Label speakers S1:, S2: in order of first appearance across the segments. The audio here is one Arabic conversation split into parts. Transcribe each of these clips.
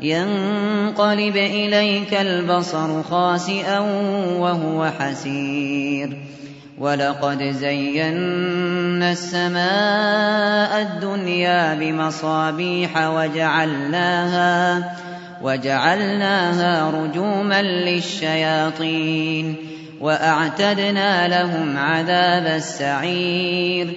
S1: ينقلب إليك البصر خاسئا وهو حسير. ولقد زينا السماء الدنيا بمصابيح وجعلناها وجعلناها رجوما للشياطين وأعتدنا لهم عذاب السعير.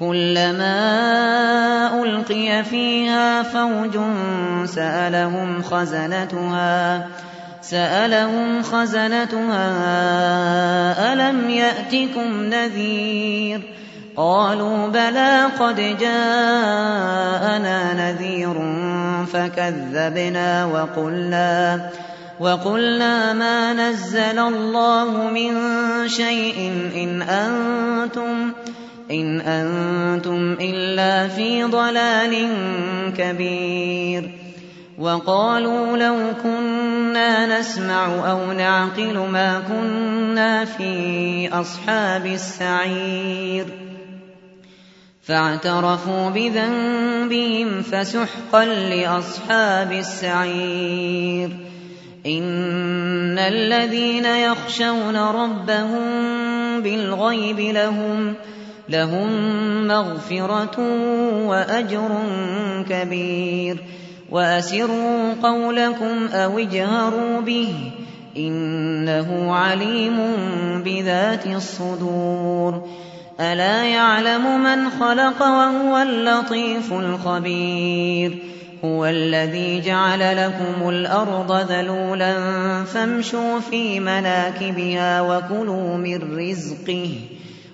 S1: كلما ألقي فيها فوج سألهم خزنتها سألهم خزنتها ألم يأتكم نذير؟ قالوا بلى قد جاءنا نذير فكذبنا وقلنا وقلنا ما نزل الله من شيء إن أنتم إن أنتم إلا في ضلال كبير. وقالوا لو كنا نسمع أو نعقل ما كنا في أصحاب السعير. فاعترفوا بذنبهم فسحقا لأصحاب السعير. إن الذين يخشون ربهم بالغيب لهم لهم مغفرة وأجر كبير. وأسروا قولكم أو اجهروا به إنه عليم بذات الصدور. ألا يعلم من خلق وهو اللطيف الخبير. هو الذي جعل لكم الأرض ذلولا فامشوا في مناكبها وكلوا من رزقه.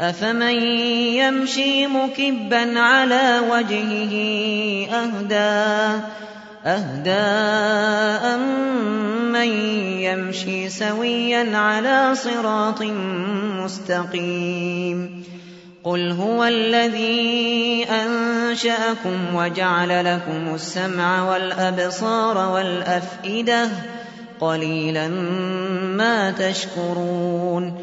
S1: أفمن يمشي مكبا على وجهه أهدى أهدى أمن يمشي سويا على صراط مستقيم قل هو الذي أنشأكم وجعل لكم السمع والأبصار والأفئدة قليلا ما تشكرون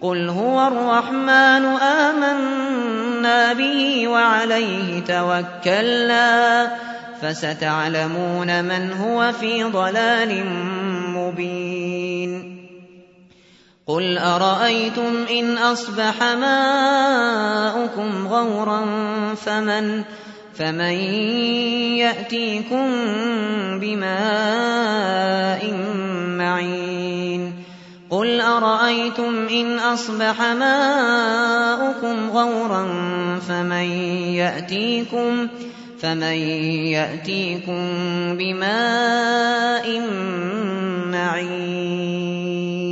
S1: قل هو الرحمن آمنا به وعليه توكلنا فستعلمون من هو في ضلال مبين قل أرأيتم إن أصبح ماؤكم غورا فمن فمن يأتيكم بماء قل أرأيتم إن أصبح ماؤكم غورا فمن يأتيكم فمن يأتيكم بماء معين